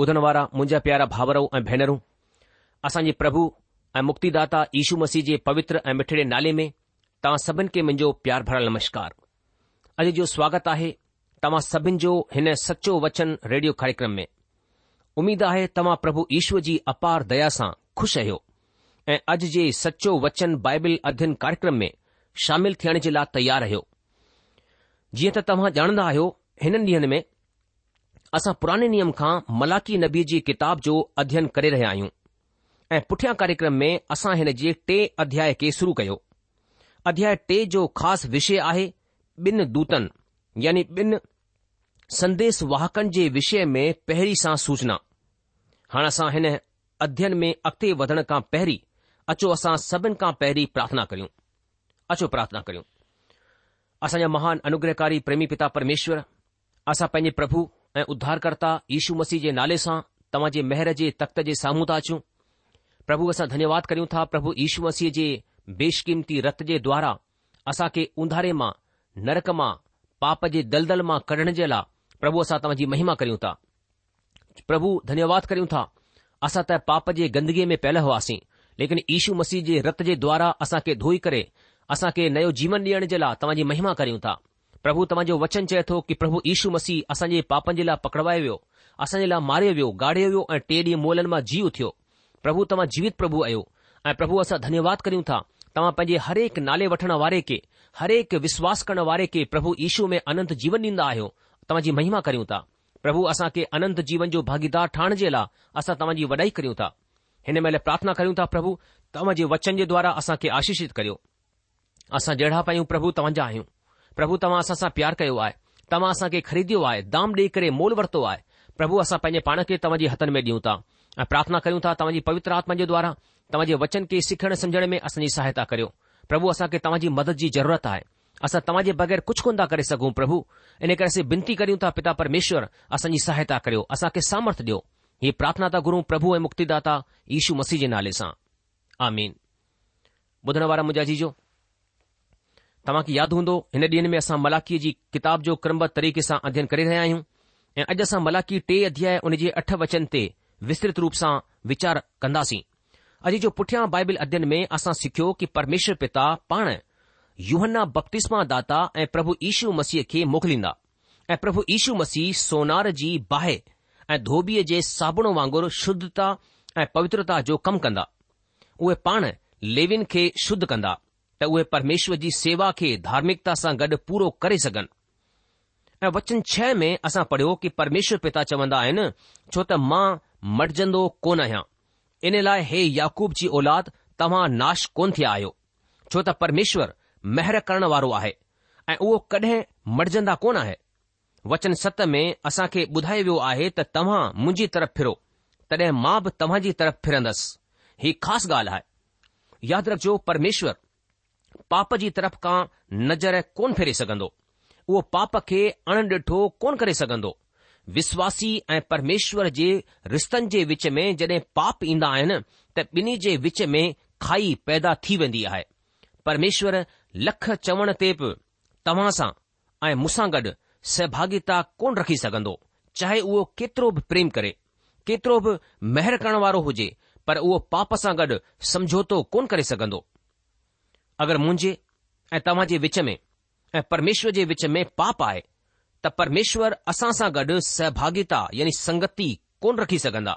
ॿुधण वारा मुंहिंजा प्यारा भाउरऊं ऐं भेनरूं असांजे प्रभु ऐं मुक्तिदाता दाता ईशू मसीह जे पवित्र ऐं मिठड़े नाले में तव्हां सभिनि खे मुंहिंजो प्यार भरियलु नमस्कार अॼु जो स्वागत आहे तव्हां सभिनि जो हिन सचो वचन रेडियो कार्यक्रम में उमीद आहे तव्हां प्रभु ईश्वर जी अपार दया सां खु़शि आहियो ऐं अॼु जे सचो वचन बाइबिल अध्यन कार्यक्रम में शामिल थियण जे लाइ तयारु रहियो जीअं त तव्हां ॼाणंदा आहियो हिननि ॾींहनि में اسا پرانے نئم کان ملاکی نبی جی کتاب جو અધ્યયન કરે રહે આયું એ પઠ્યા કાર્યક્રમ મેં આસા હેન જે ટે અધ્યાય કે શરૂ કયો અધ્યાય ટે જો ખાસ વિષય આહે બિન દૂતન یعنی બિન સંદેશ વાહકણ જે વિષય મેં પહેરી સા સૂચના હાણ આસા હેન અધ્યયન મેં અકતે વધન કા પહેરી અચો આસા સબન કા પહેરી પ્રાર્થના કરું અચો પ્રાર્થના કરું આસા મહાન અનુગ્રહકારી પ્રેમી પિતા પરમેશ્વર આસા પઈન પ્રભુ ऐं उध्धारकर्ता यीशू मसीह जे नाले सां तव्हांजे मेहर जे तख़्त जे साम्हूं ता अचूं प्रभु असां धन्यवाद करियूं था प्रभु यीशू मसीह जे बेशकीमती रत जे द्वारा असांखे उंधारे मां नरक मां पाप जे दलदल मां कढण जे लाइ प्रभु असां तव्हांजी महिमा करियूं था प्रभु धन्यवाद करियूं था असां त पाप जे गंदगीअ में पैल हुआसीं लेकिन यीशू मसीह जे रत जे द्वारा असां खे धोई करे असां खे नयो जीवन ॾियण जे लाइ तव्हांजी महिमा करियूं था પ્રભુ તમાજો વચન છે કે પ્રભુ ઈશુ મસી આસંજે પાપંજીલા પકડવાયો આસંજેલા માર્યો વયો ગાઢ્યો વયો અને ટેડી મોલેનમાં જીવ થયો પ્રભુ તમા જીવિત પ્રભુ આયો આ પ્રભુ આસા ધન્યવાદ કરિયું તા તમા પંજે દરેક નાલે વઠણા વારે કે દરેક વિશ્વાસ કરણ વારે કે પ્રભુ ઈશુ મે અનંત જીવન નીંદ આયો તમાજી મહિમા કરિયું તા પ્રભુ આસા કે અનંત જીવન જો ભાગીદાર ઠાણજેલા આસા તમાજી વડાઈ કરિયું તા હેને મેલે પ્રાર્થના કરિયું તા પ્રભુ તમા જે વચન જે દ્વારા આસા કે આશીષિત કર્યો આસા જેડા પાયું પ્રભુ તમજા હીં પ્રભુ તમાસા સા સા પ્યાર કયો આય તમાસા કે ખરીદ્યો આય દામ દે કરે મોલ વર્તો આય પ્રભુ આસા પેણે પાણે કે તમજી હતન મે દીઉં તા આ પ્રાર્થના કરું તા તમજી પવિત્ર આત્મા જો દ્વારા તમજી વચન કે સખણ સમજણ મે અસની સહાયતા કર્યો પ્રભુ આસા કે તમજી મદદ જી જરૂરત આય આસા તમજી બગર કુછ કોંડા કરી સકું પ્રભુ ઇને કરેસી બિંતી કરીઉં તા પિતા પરમેશ્વર અસની સહાયતા કર્યો આસા કે સામર્થ દિયો એ પ્રાર્થના તા ગુરુ પ્રભુ એ મુક્તિદાતા ઈસુ મસીજ નાલેસા આમીન બુધનવાર મુજાજીજો तव्हांखे यादि हूंदो हिन ॾींह में असां मलाखीअ जी किताब जो क्रमबत तरीक़े सां अध्ययन करे रहिया आहियूं ऐं अॼु असां मलाखी टे अध्याय उन जे अठ वचन ते विस्तृत रूप सां वीचार कंदासीं अॼु जो पुठियां बाइबिल अध्यन में असां सिखियो कि परमेश्वर पिता पाण युहन्ना बप्तिस्मा दाता ऐं प्रभु ईशू मसीह खे मोकिलींदा ऐं प्रभु ईशू मसीह सोनार जी बाहि ऐं धोबीअ जे साबुण वांगुरु शुद्धता ऐं पवित्रता जो कमु कंदा उहे पाण लेविन खे शुद्ध कंदा त उहे परमेश्वर जी सेवा खे धार्मिकता सां गॾु पूरो करे सघनि ऐं वचन छह में असां पढ़ियो कि परमेश्वर पिता चवंदा आहिनि छो त मां मटजंदो कोन आहियां इन लाइ हे याकूब जी औलाद तव्हां नाश कोन थिया आहियो छो त परमेश्वर महर करण वारो आहे ऐं उहो कडहिं मटजंदा कोन आहे वचन सत में असां खे ॿुधायो वियो आहे त तव्हां मुंहिंजी तरफ़ फिरो तॾहिं मां बि तव्हां जी तरफ़ फिरंदसि ही ख़ासि ॻाल्हि आहे यादि रखजो परमेश्वर पाप जी तरफ़ खां नज़र कोन फेरे सघंदो उहो पाप खे अण डि॒ठो कोन करे सघंदो विश्वासी ऐं परमेश्वर जे रिश्तनि जे विच में जड॒हिं पाप ईंदा आहिनि त ॿिन्ही जे विच में खाई पैदा थी वेंदी आहे परमेश्वर लख चवण ते बि तव्हां सां ऐं मूंसां गॾु सहभागिता कोन रखी सघंदो चाहे उहो केतिरो बि प्रेम करे केतिरो बि महिर करण वारो हुजे पर उहो पाप सां गॾु समझौतो कोन करे सघंदो अगरि मुंहिंजे ऐं तव्हां जे विच में ऐं परमेश्वर जे विच में पाप आहे त परमेश्वर असां सां गॾु सहभागिता यानी संगति कोन रखी सघंदा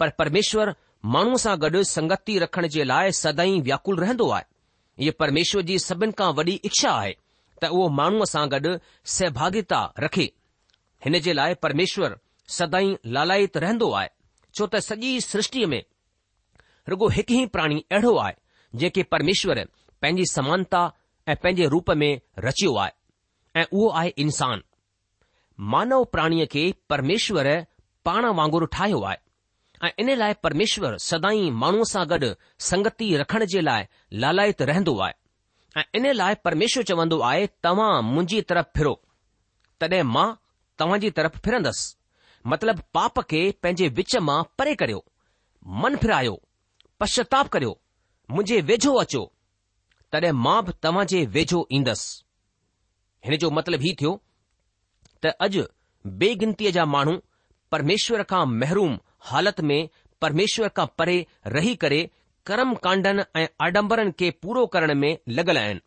पर परमेश्वर माण्हूअ सां गॾु संगति रखण जे लाइ सदाई व्याकुल रहंदो आहे इहे परमेश्वर जी सभिनि खां वॾी इच्छा आहे त उहो माण्हूअ सां गॾु सहभागिता रखे हिन जे लाइ परमेश्वर सदाई लालायत रहंदो आहे छो त सॼी सृष्टि में रुगो हिकु ई प्राणी अहिड़ो आहे जेके परमेश्वर पंहिंजी समानता ऐं पंहिंजे रूप में रचियो आहे ऐं उहो आहे इंसान मानव प्राणीअ खे परमेश्वर पाण वांगुरु ठाहियो आहे ऐं इन लाइ परमेश्वर सदाई माण्हूअ सां गॾु संगति रखण जे लाइ लालायत रहंदो आहे ऐं इन लाइ परमेश्वर चवंदो आहे तव्हां मुंहिंजी तरफ़ फिरो तॾहिं मां तव्हां जी तरफ़ फिरंदसि मतिलब पाप खे पंहिंजे विच मां परे करियो मन फिरायो पश्चाताप करियो मुंहिंजे वेझो अचो तॾहिं मां बि तव्हां जे वेझो ईंदसि हिन जो मतिलबु हीउ थियो त अॼु बेगिनतीअ जा माण्हू परमेश्वर खां महरूम हालति में परमेश्वर खां परे रही करे कर्म कांडनि ऐं आडंबरनि खे पूरो करण में लॻल आहिनि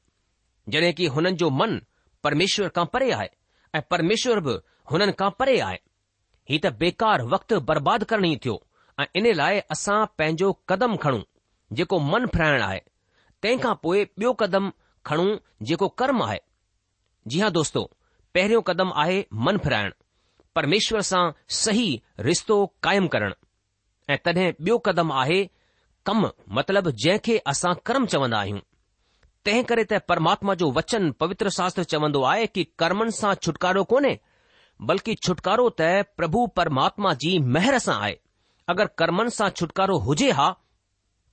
जॾहिं की हुननि जो मन परमेश्वर खां परे आहे ऐं परमेश्वर बि हुननि खां परे आहे ही त बेकार वक़्तु बर्बादु ई थियो ऐं इन लाइ असां पंहिंजो कदम खणूं जेको मन फिराइण आहे तंहिंखां पोइ ॿियो क़दम खणूं जेको कर्म आहे जी हा दोस्तो पहिरियों क़दम आहे मन फिराइण परमेश्वर सां सही रिश्तो क़ाइमु करणु ऐं तॾहिं ॿियो क़दम आहे कम मतिलब जंहिंखे असां कर्म चवंदा आहियूं तंहिं करे त परमात्मा जो वचन पवित्र शास्त्र चवंदो आहे कि कर्मनि सां छुटकारो कोन्हे बल्कि छुटकारो त प्रभु परमात्मा जी महर सां आहे अगरि कर्मनि सां छुटकारो हुजे हा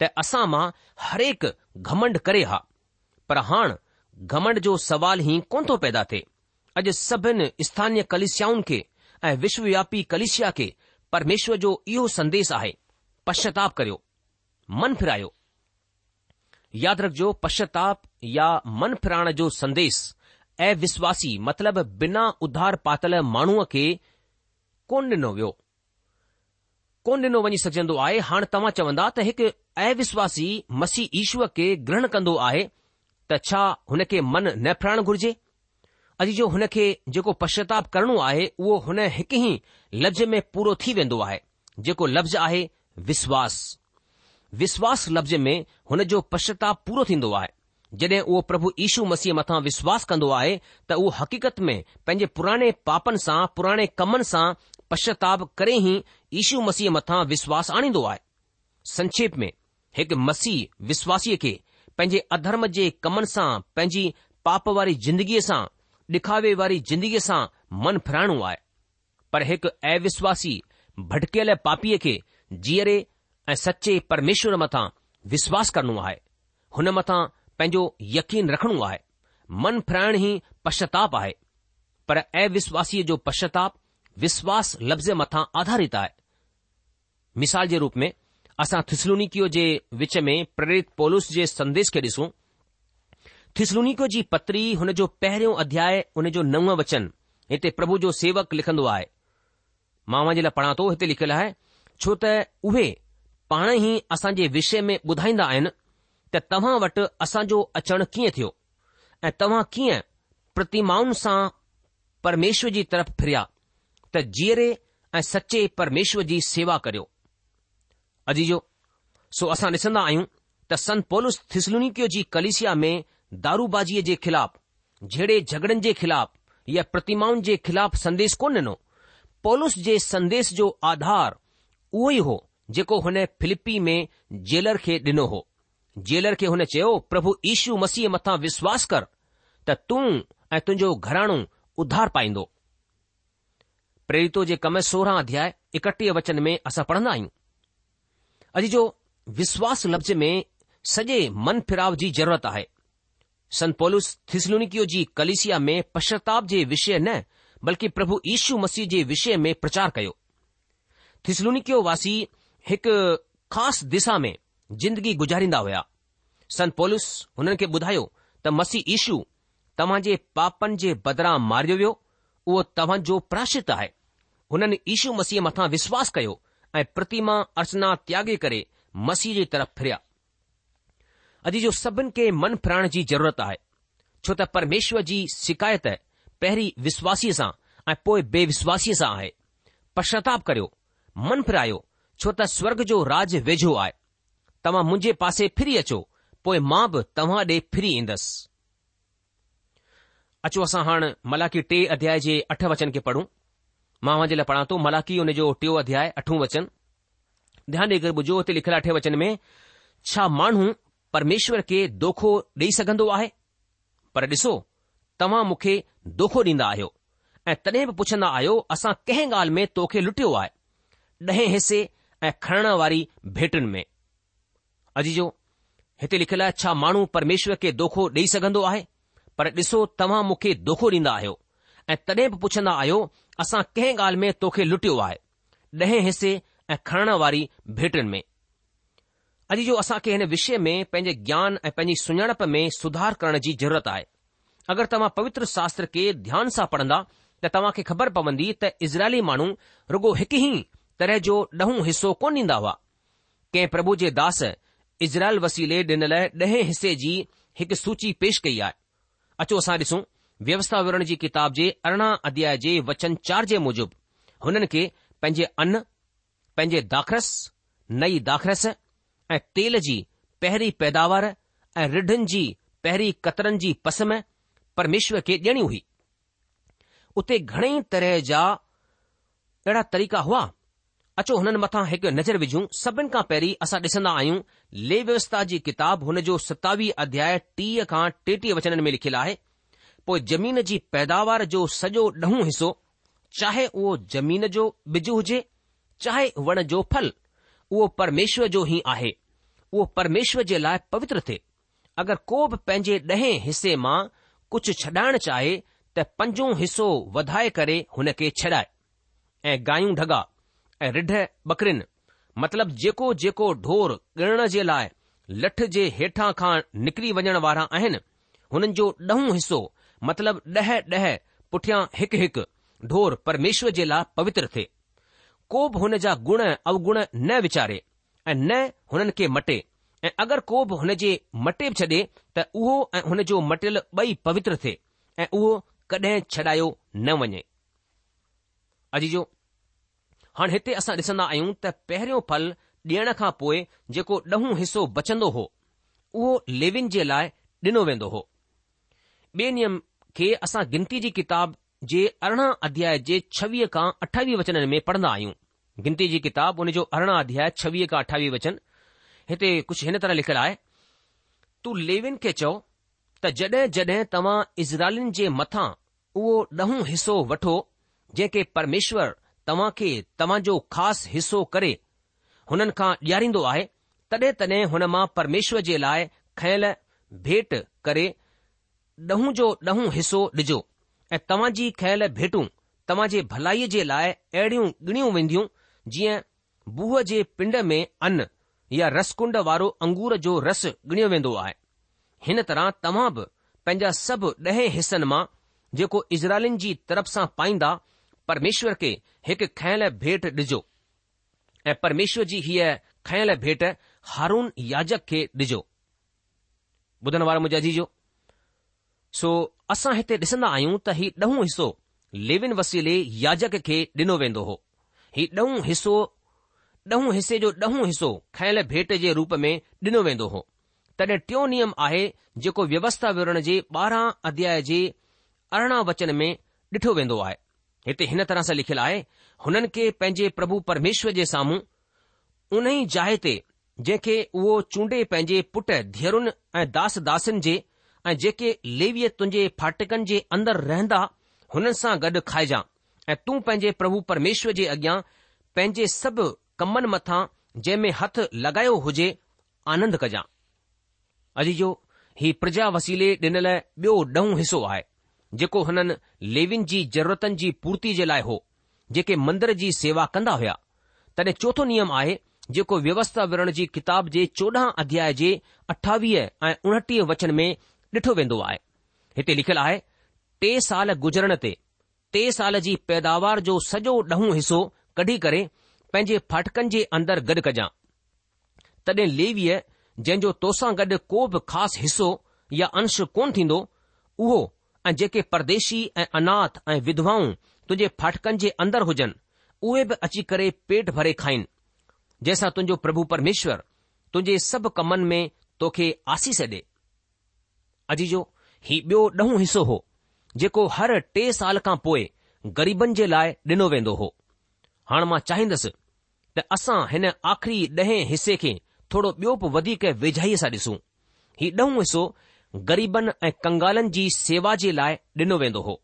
त असां मां हरेक घमंड करे हा पर हाणे घमंड जो सवाल ई कोन थो पैदा थिए अॼु सभिनि स्थानीय कलिशियाउनि खे ऐं विश्वव्यापी कलिशिया खे परमेश्वर जो इहो संदेश आहे पश्चाताप करियो मन फिरायो यादि रखिजो पश्चाताप या मन फिराइण जो संदेश ऐं विश्वासी मतिलब बिना उधार पातल माण्हूअ खे कोन ॾिनो वियो कोन ॾिनो वञी सघजंदो आहे हाणे तव्हां चवंदा त हिकु अविश्वासी मसीह ईश्वर खे ग्रहण कंदो आहे त छा हुन खे मन न फिराइणु घुर्जे अॼु जो हुन खे जेको पश्चाताप करणो आहे उहो हुन हिकु ई लफ़्ज़ में पूरो थी वेंदो आहे जेको लफ़्ज़ आहे विश्वास विश्वास लफ़्ज़ में हुन जो पश्चाताप पूरो थींदो आहे जॾहिं उहो प्रभु ईशू मसीह मथां विश्वास कंदो आहे त उहो हकीक़त में पंहिंजे पुराणे पापनि सां पुराणे कमनि सां पश्चाताप करे ई ईशू मसीह मथां विश्वासु आणींदो आहे संक्षेप में हिकु मसीह विश्वासीअ खे पंहिंजे अधर्म जे कमनि सां पंहिंजी पाप वारी जिंदगीअ सां ॾिखावे वारी जिंदगीअ सां मन फुराइणो आहे पर हिकु अविश्वासी भटकियल पापीअ खे जीअरे ऐं सचे परमेश्वर मथां विश्वास करणो आहे हुन मथां पंहिंजो यकीन रखिणो आहे मन फुराइण ई पश्चाताप आहे पर अविश्वासीअ जो पश्चताप विश्वास लफ़्ज़ मथां आधारित आहे मिसाल जे रूप में असां थिसलूनिकियो जे विच में प्रेरित पोलूस जे संदेश खे ॾिसूं थिसलुनिको जी पत्री हुन जो पहिरियों अध्याय हुन जो नव वचन हिते प्रभु जो सेवक लिखंदो आहे मां जे लाइ पढ़ा थो हिते लिखियलु आहे छो त उहे पाण ई असां जे विषय में ॿुधाईंदा आहिनि त तव्हां वटि असांजो अचणु कीअं थियो ऐं तव्हां कीअं प्रतिमाउनि सां परमेश्वर जी तरफ़ फिरिया त जीअरे ऐं सचे परमेश्वर जी सेवा करियो अजीजो सो असां ॾिसंदा आहियूं त संत पोलस थिसलुनिकी कलिसिया में दारूबाजीअ जे ख़िलाफ़ जहिड़े झगड़नि जे ख़िलाफ़ु या प्रतिमाउनि जे ख़िलाफ़ संदेश कोन ॾिनो पोलस जे संदेश जो आधार उहो ई हो जेको हुन फिलिपी में जेलर खे ॾिनो हो जेलर खे हुन चयो प्रभु ईशू मसीह मथां विश्वास कर त तूं ऐं तुंहिंजो घराणो उधार पाईंदो प्रेरितो जे कम सोरहं अध्याय एकटीह वचन में असां पढ़ंदा आहियूं अॼु जो विश्वास लफ़्ज़ में सॼे मन फिराव जी ज़रूरत आहे संत पोलुस थिसलुनिकियो जी कलिसिया में पश्चाताप जे विषय न बल्कि प्रभु यीशु मसीह जे विषय में प्रचार कयो थिसलुनिकियो वासी हिकु ख़ासि दिशा में जिंदगी गुज़ारींदा हुया संत पोलुस हुननि खे ॿुधायो त मसीह ईशु तव्हां जे पापनि जे बदिरां मारियो वियो उहो तव्हां जो प्राशित आहे हुननि मसीह मथां विश्वास कयो ऐं प्रतिमा अर्चना त्यागे करे मसीह जे तरफ़ फिरिया अॼु जो सभिनि खे मन फिराइण जी ज़रूरत आहे छो त परमेश्वर जी शिकायत पहिरीं विश्वासीअ सां ऐं पोइ बेविश्वासीअ सां आहे पश्चाताप करियो मन फिरायो छो त स्वर्ग जो राज वेझो आहे तव्हां मुंहिंजे पासे फिरी अचो पोइ मां बि तव्हां ॾे फिरी ईंदसि अचो असां हाणे मलाकी टे अध्याय जे अठ वचन खे पढ़ूं मां लाइ पढ़ां थो मलाकी हुन जो टियों अध्याय अठ वचन ध्यानु ॾेई करे ॿुधो हुते लिखियलु अठे वचन में छा माण्हू परमेश्वर खे दोखो ॾेई सघंदो आहे पर ॾिसो तव्हां मूंखे दोखो ॾींदा आहियो ऐं तॾहिं बि पुछंदा आहियो असां कंहिं ॻाल्हि में तोखे लुटियो आहे ॾहें हिसे ऐं खणण वारी भेटुनि में अजी जो हिते आहे छा माण्हू परमेश्वर खे दोखो ॾेई सघंदो आहे पर ॾिसो तव्हां मूंखे दोखो ॾींदा आहियो ऐं तॾहिं बि पुछंदा आहियो असां कंहिं ॻाल्हि में तोखे लुटियो आहे ॾहें हिसे ऐं खणण वारी भेटनि में अॼु जो असां खे हिन विषय में पंहिंजे ज्ञान ऐं पंहिंजी सुञाणप में सुधार करण जी ज़रूरत आहे अगरि तव्हां पवित्र शास्त्र खे ध्यान सां पढ़ंदा त तव्हां खे ख़बर पवंदी त इज़राइली माण्हू रुगो हिकु ई तरह जो ॾहों हिसो कोन ॾींदा हुआ कंहिं प्रभु जे दास इज़राइल वसीले ॾिनल ॾहें हिसे जी हिकु सूची पेश कई आहे अचो असां ॾिसूं व्यवस्था विरण जी किताब जे अरिड़हं अध्याय जे वचन चार जे मूजिबि हुननि खे पंहिंजे अन पंहिंजे दाख़रस नई दाख़रस ऐं तेल जी पहिरीं पैदावार ऐं रिढनि जी पहिरीं क़तरनि जी पसम परमेश्वर खे ॾियणी हुई उते घणेई तरह जा अहिड़ा तरीक़ा हुआ अचो हुननि मथां हिकु नज़र विझूं सभिनि खां पहिरीं असां ॾिसंदा आहियूं ले व्यवस्था जी किताब हुन जो सतावीह अध्याय टीह खां टेटीह वचननि में लिखियलु आहे पोइ जमीन जी पैदावार जो सॼो ॾहों हिसो चाहे उहो ज़मीन जो बिज हुजे चाहे वण जो फल उहो परमेश्वर जो ई आहे उहो परमेश्वर जे लाइ पवित्र थे अगरि को बि पंहिंजे ॾहें हिसे मां कुझु छॾाइणु चाहे त पंजो हिसो वधाए करे हुन खे छॾाए ऐं गायूं ढगा ऐं रिढ बकरिन मतिलब जेको जेको ढोर गण जे लाइ लठ जे हेठां खां निकिरी वञण वारा आहिनि हुननि जो ॾहों हिसो मतिलब ॾह ॾह पुठियां हिकु हिकु ढोर परमेश्वर जे लाइ पवित्र थे को बि हुन जा गुण अवगुण न वीचारे ऐं न हुननि खे मटे ऐं अगरि को बि हुन जे मटे बि छॾे त उहो ऐं हुन जो मटियल ॿई पवित्र थे ऐं उहो कॾहिं छॾायो न वञे अजी जो हाणे हिते असां ॾिसंदा आहियूं त पहिरियों फल ॾियण खां पोइ जेको ॾहों हिसो बचंदो हो उहो लेविन जे लाइ ॾिनो वेंदो हो ॿिए नियम खे असां गिनती जी किताब जे अरिड़हं अध्याय जे छवीह खां अठावीह वचन में पढ़ंदा आहियूं गिनती जी किताब उन जो अरिड़हं अध्याय छवीह खां अठावीह वचन हिते कुझु हिन तरह लिखियलु आहे तू लेविन खे चओ त जड॒हिं जड॒हिं तव्हां इज़राइलिन जे मथां उहो ॾहों हिसो वठो जेके परमेश्वर तव्हां खे तव्हांजो ख़ासि हिसो करे हुननि खां ॾियारींदो आहे तॾहिं तॾहिं हुन मां परमेश्वर जे लाइ खयल भेट करे ॾहो जो ॾहों हिसो ॾिजो ऐं तव्हां जी खयल भेटूं तव्हां जे भलाईअ जे लाइ अहिड़ियूं ॻिणियूं वेंदियूं जीअं बूह जे पिंड में अन या रसकुंड वारो अंगूर जो रस ॻिणियो वेंदो आहे हिन तरह तव्हां बि पंहिंजा सभु ॾह हिसनि मां जेको इज़राइलिन जी तरफ़ सां पाईंदा परमेश्वर खे हिकु खयल भेट ॾिजो ऐं परमेश्वर जी हीअ खयल भेट हारून याजक खे ॾिजो ॿुधण वारो मुंहिंजो अजीजो सो असां हिते ॾिसंदा आहियूं त हीउ ॾहों हिसो लेविन वसीले याजक खे ॾिनो वेंदो हो हीउ ॾहों हिसो ॾहों हिसे जो ॾहों हिसो खयल भेट जे रूप में ॾिनो वेंदो हो तॾहिं टियों नियम आहे जेको व्यवस्था विवरण जे ॿारहं अध्याय जे अरिड़हं वचन में ॾिठो वेंदो आहे हिते हिन तरह सां लिखियलु आहे हुननि खे पंहिंजे प्रभु परमेश्वर जे साम्हूं उन ई जाइ ते जंहिंखे उहो चूंडे पंहिंजे पुट धीअरुनि ऐं दास दासनि जे ऐं जेके लेवीअ तुंहिंजे फाटकनि जे अंदरि रहंदा हुननि सां गॾु खाइजां ऐं तूं पंहिंजे प्रभु परमेश्वर जे अॻियां पंहिंजे सभु कमनि मथां जंहिं में हथ लॻायो हुजे आनंद कजां अॼु जो ही प्रजा वसीले ॾिनल ॿियो ॾहों हिसो आहे जेको हुननि लेवियुनि जी ज़रूरतनि जी पूर्ती जे लाइ हो जेके मंदर जी सेवा कंदा हुया तॾहिं चोथो नियम आहे जेको व्यवस्था विरण जी किताब जे चोॾहं अध्याय जे अठावीह ऐं उणटीह वचन में ॾिठो वेंदो आहे हिते लिखियलु आहे टे साल गुजरण ते टे साल जी पैदावार जो सॼो ॾहों हिसो कढी करे पंहिंजे फाटकनि जे अंदरि गॾु कजां तॾहिं लेवीअ जंहिं जो तोसां गॾु को बि ख़ासि हिसो या अंश कोन थींदो उहो ऐं जेके परदेशी ऐं अनाथ ऐं विधवाऊं तुंहिंजे फाटकनि जे अंदरि हुजनि उहे बि अची करे पेट भरे खाइन जंहिंसां तुंहिंजो प्रभु परमेश्वर तुंहिंजे सभु कमनि में तोखे आसीस ॾे अॼ जो ही ॿियो ॾहों हिसो हो जेको हर टे साल खां पोइ ग़रीबनि जे लाइ ॾिनो वेंदो हो हाणे मां चाहींदुसि त असां हिन आख़िरी ॾहें हिसे खे थोरो ॿियो बि वधीक वेझाईअ सां ॾिसूं ही ॾहों हिसो ग़रीबनि ऐं कंगालनि जी सेवा जे लाइ ॾिनो वेंदो हो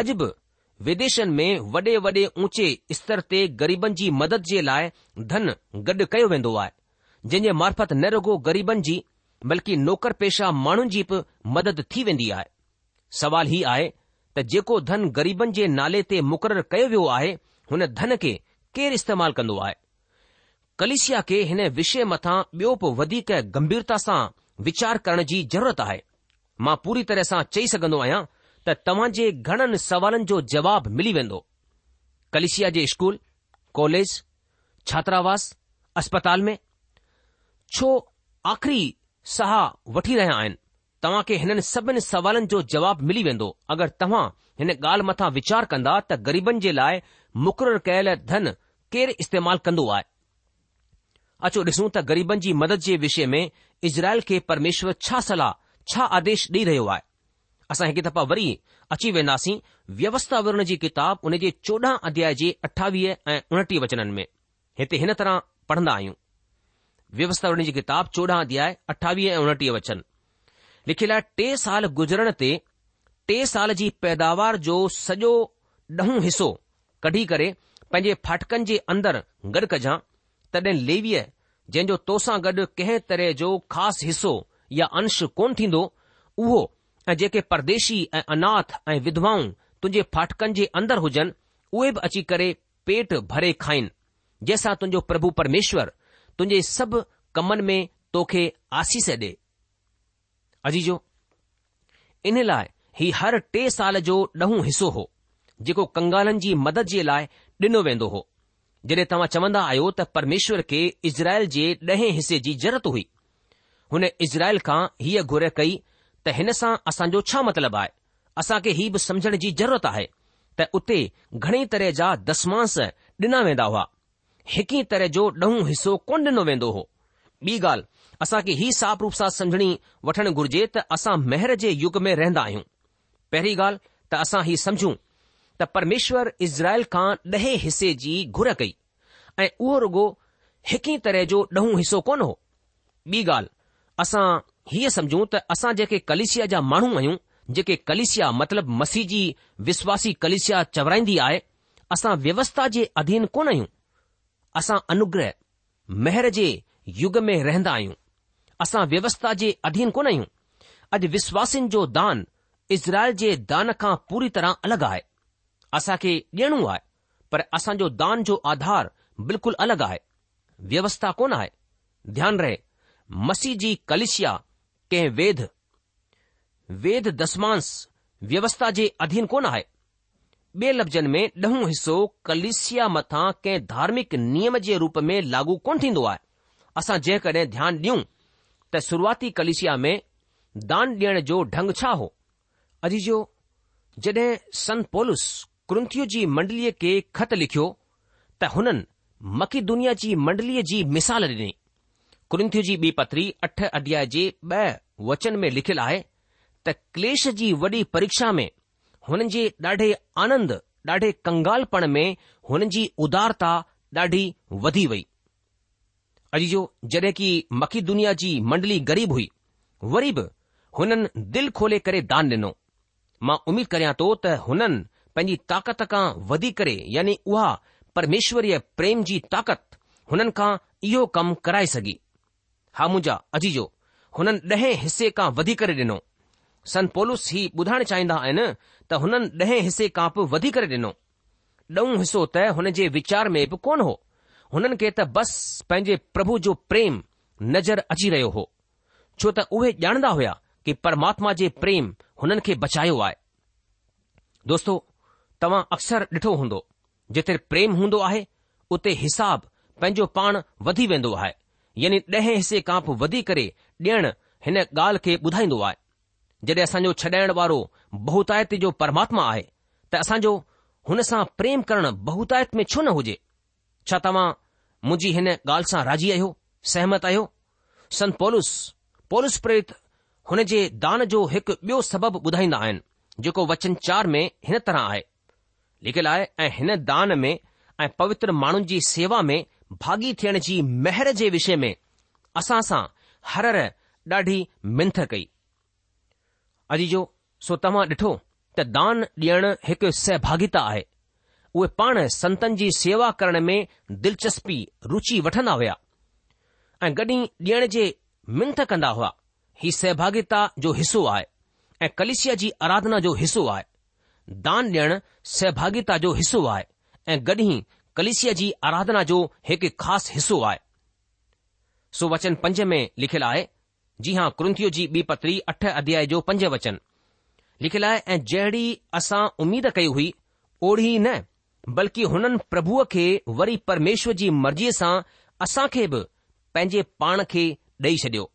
अॼु बि विदेशनि में वॾे वॾे ऊचे स्तर ते ग़रीबनि जी मदद जे लाइ धन गॾु कयो वेंदो आहे जंहिं जे मार्फत न रुगो ग़रीबनि जी बल्कि नौकर पेशा माण्हुनि जी बि मदद थी वेंदी आहे सवाल हीउ आहे त जेको धन ग़रीबनि जे नाले ते मुक़ररु कयो वियो आहे हुन धन खे केरु इस्तेमालु कंदो आहे कलिसिया खे हिन विषय मथां ॿियो बि वधीक गंभीरता सां वीचार करण जी ज़रूरत आहे मां पूरी तरह सां चई सघंदो आहियां त तव्हां जे घणनि सवालनि जो जवाब मिली वेंदो कलिसिया जे स्कूल कॉलेज छात्रावास अस्पताल में छो आख़िरी सहा वठी रहिया आहिनि तव्हां खे हिननि सभिनी सवालनि जो जवाब मिली वेंदो अगरि तव्हां हिन ॻाल्हि मथां वीचार कंदा त ग़रीबनि जे लाइ मुक़ररु कयल धन केरु इस्तेमालु कंदो आहे अचो ॾिसूं त ग़रीबनि जी मदद जे विषय में इज़राइल खे परमेश्वर छा सलाह छा आदेश ॾेई रहियो आहे असां हिकु दफ़ा वरी अची वेंदासीं व्यवस्था वर्ण जी किताब उन जे चोॾहं अध्याय जे अठावीह ऐं उणटीह वचननि में हिते हिन तरह पढ़ंदा आहियूं व्यवस्था उनजी किताबु चोॾहं अध्याय अठावीह ऐं उणटीह वचन लिखियलु आहे टे साल गुज़रण ते टे साल जी पैदावार जो सॼो ॾहों हिसो कढी करे पंहिंजे फाटकनि जे अंदर गॾु कजां तॾहिं लेवीअ जंहिं जो तोसां गॾु कंहिं तरह जो ख़ासि हिसो या अंश कोन थींदो उहो ऐं जेके परदेशी ऐं अनाथ ऐं विधवाऊं तुंजे फाटकनि जे अंदरि हुजनि उहे बि अची करे पेट भरे खाइन जंहिंसां तुंजो प्रभु परमेश्वर तुंहिंजे सभु कमनि में तोखे आसीस ॾे अजी इन लाइ ही हर टे साल जो ॾहों हिसो हो जेको कंगालनि जी मदद जे लाइ ॾिनो वेंदो हो जॾहिं तव्हां चवंदा आहियो त परमेश्वर खे इज़राइल जे ॾहें हिसे जी ज़रूरत हुई हुन इज़राइल खां हीअ घुर कई त हिन सां असांजो छा मतिलबु आहे असां खे हीउ बि सम्झण जी ज़रूरत आहे त उते घणेई तरह जा दसमांस ॾिना वेंदा हुआ हिकु ई तरह जो ॾहों हिसो कोन ॾिनो वेंदो हो ॿी ॻाल्हि असां खे हीउ साफ़ रूप सां समझणी वठणु घुर्जे त असां मेहर जे युग में रहंदा आहियूं पहिरीं ॻाल्हि त असां हीउ समझूं त परमेश्वर इज़राइल खां ॾहे हिसे जी घुर कई ऐं उहो रुगो हिकु ई तरह जो ॾहों हिसो कोन हो ॿी ॻाल्हि असां हीअ समझूं त असां जेके कलिसिया जा माण्हू आहियूं जेके कलिसिया मतिलब जी विश्वासी कलिसिया चवराईंदी आहे असां व्यवस्था जे अधीन कोन आहियूं असां अनुग्रह मेहर जे युग में रहंदा आहियूं असां व्यवस्था जे अधीन कोन आहियूं अॼु विश्वासिनि जो दान इज़राइल जे दान खां पूरी तरह अलॻि आहे असां खे ॾियणो आहे पर असांजो दान जो आधार बिल्कुलु अलॻि आहे व्यवस्था कोन आहे ध्यानु रहे मसी जी कलिशिया कंहिं वेद वेद दस्मांस व्यवस्था जे अधीन कोन आहे ॿिए लफ़्ज़नि में ॾहों हिसो कलिसिया मथां कंहिं धार्मिक नियम जे रूप में लागू कोन थींदो आहे असां जेकॾहिं ध्यानु ॾियूं त शुरूआती कलिसिया में दान ॾियण जो ढंग छा हो अॼ जो जॾहिं सन पोलुस कृंथियु जी मंडलीअ खे ख़त लिखियो त हुननि मखी दुनिया जी मंडलीअ जी मिसाल ॾिनी कृंथियु जी ॿी पथरी अठ अध्याय जे ॿ वचन में लिखियलु आहे त क्लेश जी वॾी परीक्षा में हुननि जे ॾाढे आनंद ॾाढे कंगालपण में हुननि जी उदारता ॾाढी वधी वई अॼु जो जॾहिं की मखी दुनिया जी मंडली ग़रीब हुई वरी बि हुननि दिलि खोले करे दान ॾिनो मां उमीद करियां थो त हुननि पंहिंजी ताक़त खां वधी करे यानी उहा परमेश्वरीय प्रेम जी ताक़त हुननि खां इहो कमु कराए सघी हा मुंहिंजा अजीजो हुननि ॾहें हिसे खां वधी करे ॾिनो पोलुस ही ॿुधाइण चाहींदा आहिनि त हुननि ॾहें हिसे खां बि वधी करे ॾिनो ॾहों हिसो त हुन जे वीचार में बि कोन हो हुननि खे त बस पंहिंजे प्रभु जो प्रेम नज़र अची रहियो हो छो त उहे ॼाणंदा हुया कि परमात्मा जे प्रेम हुननि खे बचायो आहे दोस्तो तव्हां अक्सर ॾिठो हूंदो जिथे प्रेम हूंदो आहे उते हिसाब पंहिंजो पाण वधी वेंदो आहे यानी ॾहें हिसे खां बि वधी करे ॾियणु हिन ॻाल्हि खे ॿुधाईंदो आहे जॾहिं असांजो छॾाइण वारो बहुतायत जो परमात्मा आहे त असांजो हुन सां प्रेम करणु बहुतायत में छो न हुजे छा तव्हां मुंहिंजी हिन ॻाल्हि सां राज़ी आहियो सहमत आहियो संत पोलुस पोलुस प्रेरित हुन जे दान जो हिकु ॿियो सबबु ॿुधाईंदा आहिनि जेको वचन चार में हिन तरह आहे लिखियलु आहे ऐं हिन दान में ऐं पवित्र माण्हुनि जी सेवा में भागी थियण जी महर जे विषय में असां सां हर ॾाढी मिंथ कई अजी जो सो तव्हां ॾिठो त दान ॾियणु हिकु सहभागिता आहे उहे पाण संतनि जी सेवा करण में दिलचस्पी रुचि वठंदा हुया ऐं गॾी ॾियण जे मिंथ कंदा हुआ ही सहभागिता जो हिसो आहे ऐं कलिशीअ जी आराधना जो हिसो आहे दान ॾियणु सहभागिता जो हिसो आहे ऐं गॾी कलिशीअ जी आराधना जो हिकु ख़ासि हिसो आहे सो वचन पंज में लिखियलु आहे जी हां कुंतीअ जी ॿी पत्री अठ अध्याय जो पंज वचन लिखियलु आहे ऐं जहिड़ी असां उमीद कई हुई ओढी न बल्कि हुननि प्रभुअ खे वरी परमेश्वर जी मर्ज़ीअ सां असां खे बि पंहिंजे पाण खे ॾेई छडि॒यो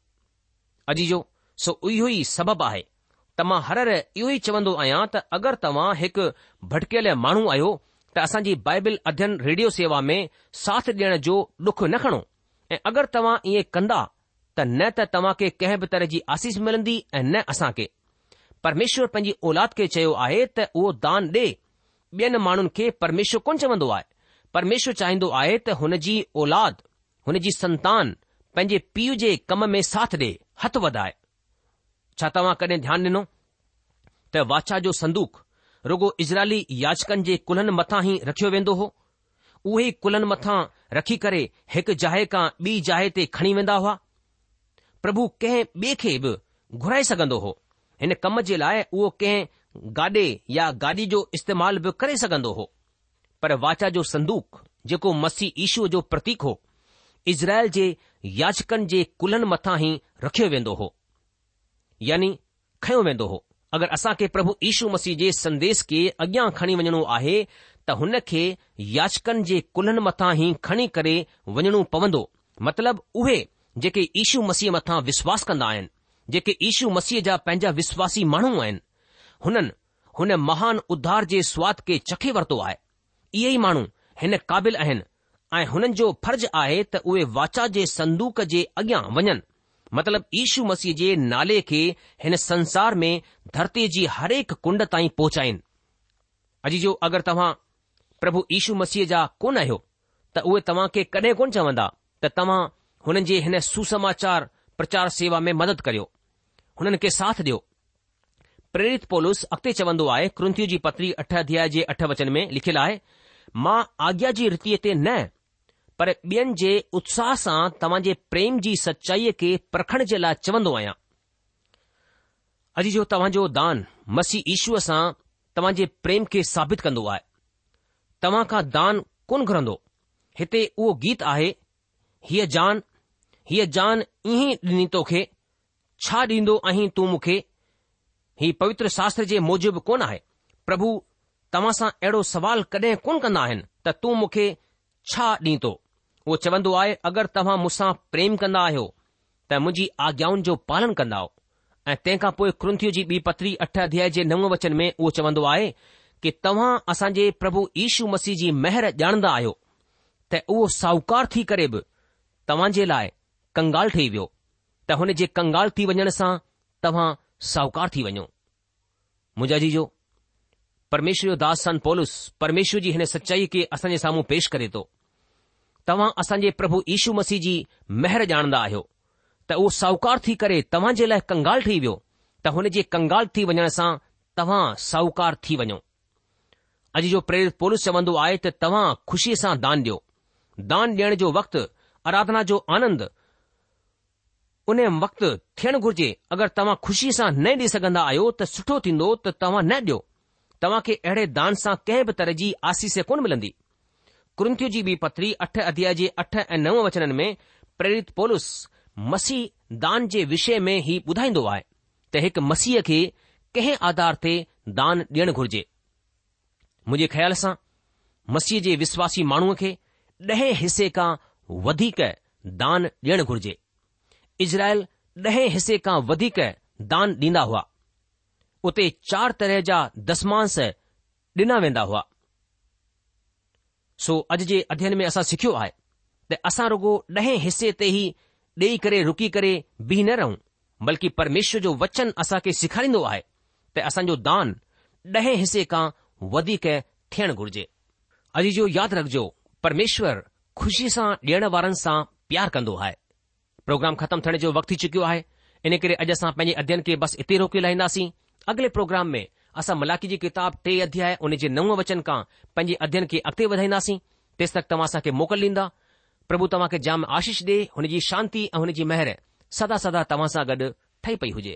अॼु जो सो इहो ई सबबु आहे त मां हर इहो ई चवंदो आहियां त अगरि तव्हां हिकु भटकियल माण्हू आहियो त असांजी बाइबिल अध्यन रेडियो सेवा में साथ ॾियण जो डुख न खणो ऐं अगरि तव्हां ईअं कंदा त न त तव्हां खे कंहिं बि तरह जी आसीस मिलंदी ऐं न असां खे परमेश्वर पंहिंजी औलाद खे चयो आहे त उहो दान ॾे ॿियनि माण्हुनि खे परमेश्वर कोन चवंदो आहे परमेश्वर चाहींदो आहे त हुन जी औलाद हुन जी संतान पंहिंजे पीउ जे कम में साथ ॾे हथु वधाए छा तव्हां कॾहिं ध्यानु ॾिनो त वाचा जो संदूक रुगो इज़राइली याचकनि जे कुल्हनि मथां ई रखियो वेंदो हो उहे कुल्हनि मथां रखी करे हिकु जाए खां ॿी जाइ ते खणी वेंदा हुआ પ્રભુ કહે બેખેબ ઘરાય સકંદો હો ને કમજે લાયે ઓ કહે ગાડે يا ગાડી જો ઇસ્તેમાલ કરે સકંદો હો પર વાચા જો સندوق જેકો મસી ઈશુ જો પ્રતીક હો ઇઝરાયલ જે યજકન જે કુલન મથા હી રખ્યો વેંદો હો યાની ખયો વેંદો હો અગર અસા કે પ્રભુ ઈશુ મસી જે સંદેશ કે અગ્યા ખણી વજણો આહે તા હન કે યજકન જે કુલન મથા હી ખણી કરે વજણો પવંદો મતલબ ઓહે जेके ईशू मसीह मथां विश्वास कंदा आहिनि जेके ईशू मसीह जा पंहिंजा विश्वासी माण्हू आहिनि हुननि हुन महान उद्धार जे स्वाद खे चखे वरितो आहे इहे ई माण्हू हिन क़ाबिल आहिनि ऐं हुननि जो फर्ज़ आहे त उहे वाचा जे संदूक जे अॻियां वञनि मतिलब ईशू मसीह जे नाले खे हिन संसार में धरतीअ जी हरक कुंड ताईं पहुचाइनि अॼु जो अगरि तव्हां प्रभु ईशू मसीह जा कोन आहियो त उहे तव्हां खे कॾहिं कोन चवंदा त तव्हां हुननि जे हिन सुसमाचार प्रचार सेवा में मदद करियो हुननि खे साथ ॾियो प्रेरित पोलिस अॻिते चवंदो आहे कृंतियु जी पत्री अठ अध्याय जे अठ वचन में लिखियलु आहे मां आज्ञा जी रीतीअ ते न पर ॿियनि जे उत्साह सां तव्हां जे प्रेम जी सचाईअ खे प्रखण जे लाइ चवंदो आहियां अॼु जो तव्हां जो दान मसीह ईश्व सां तव्हां जे प्रेम खे साबित कंदो आहे तव्हां खां दान कोन घुरंदो हिते उहो गीत आहे हीअ जान हीअ जान ईअं ॾिनी तोखे छा ॾींदो आहीं तूं मूंखे ही पवित्र शास्त्र जे मूजिबि कोन आहे प्रभु तव्हां सां अहिड़ो सवाल कॾहिं कोन कंदा आहिनि त तूं मूंखे छा ॾींदो तो उहो चवंदो आहे अगरि तव्हां मूंसां प्रेम कंदा आहियो त मुंहिंजी आज्ञाउनि जो पालन कंदा आहियो ऐं तंहिं खां पोइ क्रंथीअ जी ॿी पत्री अठ अध्याय जे नव वचन में उहो चवंदो आहे कि तव्हां असांजे प्रभु यीशू मसीह जी महर ॼाणंदा आहियो त उहो साहूकार थी करे बि तव्हां जे लाइ कंगाल ठही वियो त हुन जे कंगाल थी वञण सां तव्हां साहूकार थी वञो मुंहिंजा जी जो परमेश्वर जो दास सन पोलिस परमेश्वर जी हिन सचाई खे असांजे साम्हूं पेश करे थो तव्हां असांजे प्रभु यीशू मसीह जी महिर ॼाणदा आहियो त उहो साहूकार थी करे तव्हां जे लाइ कंगाल ठही वियो त हुन जे कंगाल थी वञण सां तव्हां साहूकार थी वञो अॼु जो प्रेरित पोलिसस चवंदो आहे त तव्हां खुशीअ सां दान ॾियो दान ॾियण जो वक़्तु आराधना जो आनंद वक़्त थियणु घुर्जे अगरि तव्हां खुशी सां न ॾेई सघंदा आहियो त सुठो थींदो त तव्हां न ॾियो तव्हां खे अहिड़े दान सां कंहिं बि तरह जी आसीस कोन मिलंदी कृंथियू जी बि पतरी अठ अध्याय जे अठ ऐं नव वचननि में प्रेरित पोलिस मसीह दान जे विषय में ई ॿुधाईंदो आहे त हिकु मसीह खे कंहिं आधार ते दान ॾियणु घुर्जे मुंहिंजे ख़्याल सां मसीह जे विश्वासी माण्हूअ खे ॾहें हिसे खां વધિકે দান દેણ ગુરજે ઇઝરાયલ 10 હિસ્સે કા વધિકે দান દીના હુઆ ઉતે ચાર તરહ જા દસમાન સે દીના વેnda હુઆ સો અજજે અધ્યયન મે અસા સિક્યો આય تے અસા રગો 10 હિસ્સે તેહી દેઈ કરે રૂકી કરે બી ન રહું બલકી પરમેશ્વર જો વચન અસા કે સિકાડીndo આય تے અસા જો দান 10 હિસ્સે કા વધિકે ઠેણ ગુરજે અજી જો યાદ રખજો પરમેશ્વર खुशी सां ॾियण वारनि सां प्यार कंदो आहे प्रोग्राम ख़तमु थियण जो वक़्तु थी चुकियो आहे इन करे अॼु असां पंहिंजे अध्ययन खे बसि इते रोके लाहींदासीं अॻिले प्रोग्राम में असां मलाखी जी किताब टे अध्याय हुन जे नव वचन खां पंहिंजे अध्यन खे अॻिते वधाईंदासीं तेसि तक तव्हां असांखे मोकल ॾींदा प्रभु तव्हां खे जाम आशीष डे हुनजी शांती ऐं हुनजी महर सदा सदा तव्हां सां गॾु ठही पई हुजे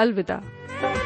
अलविदा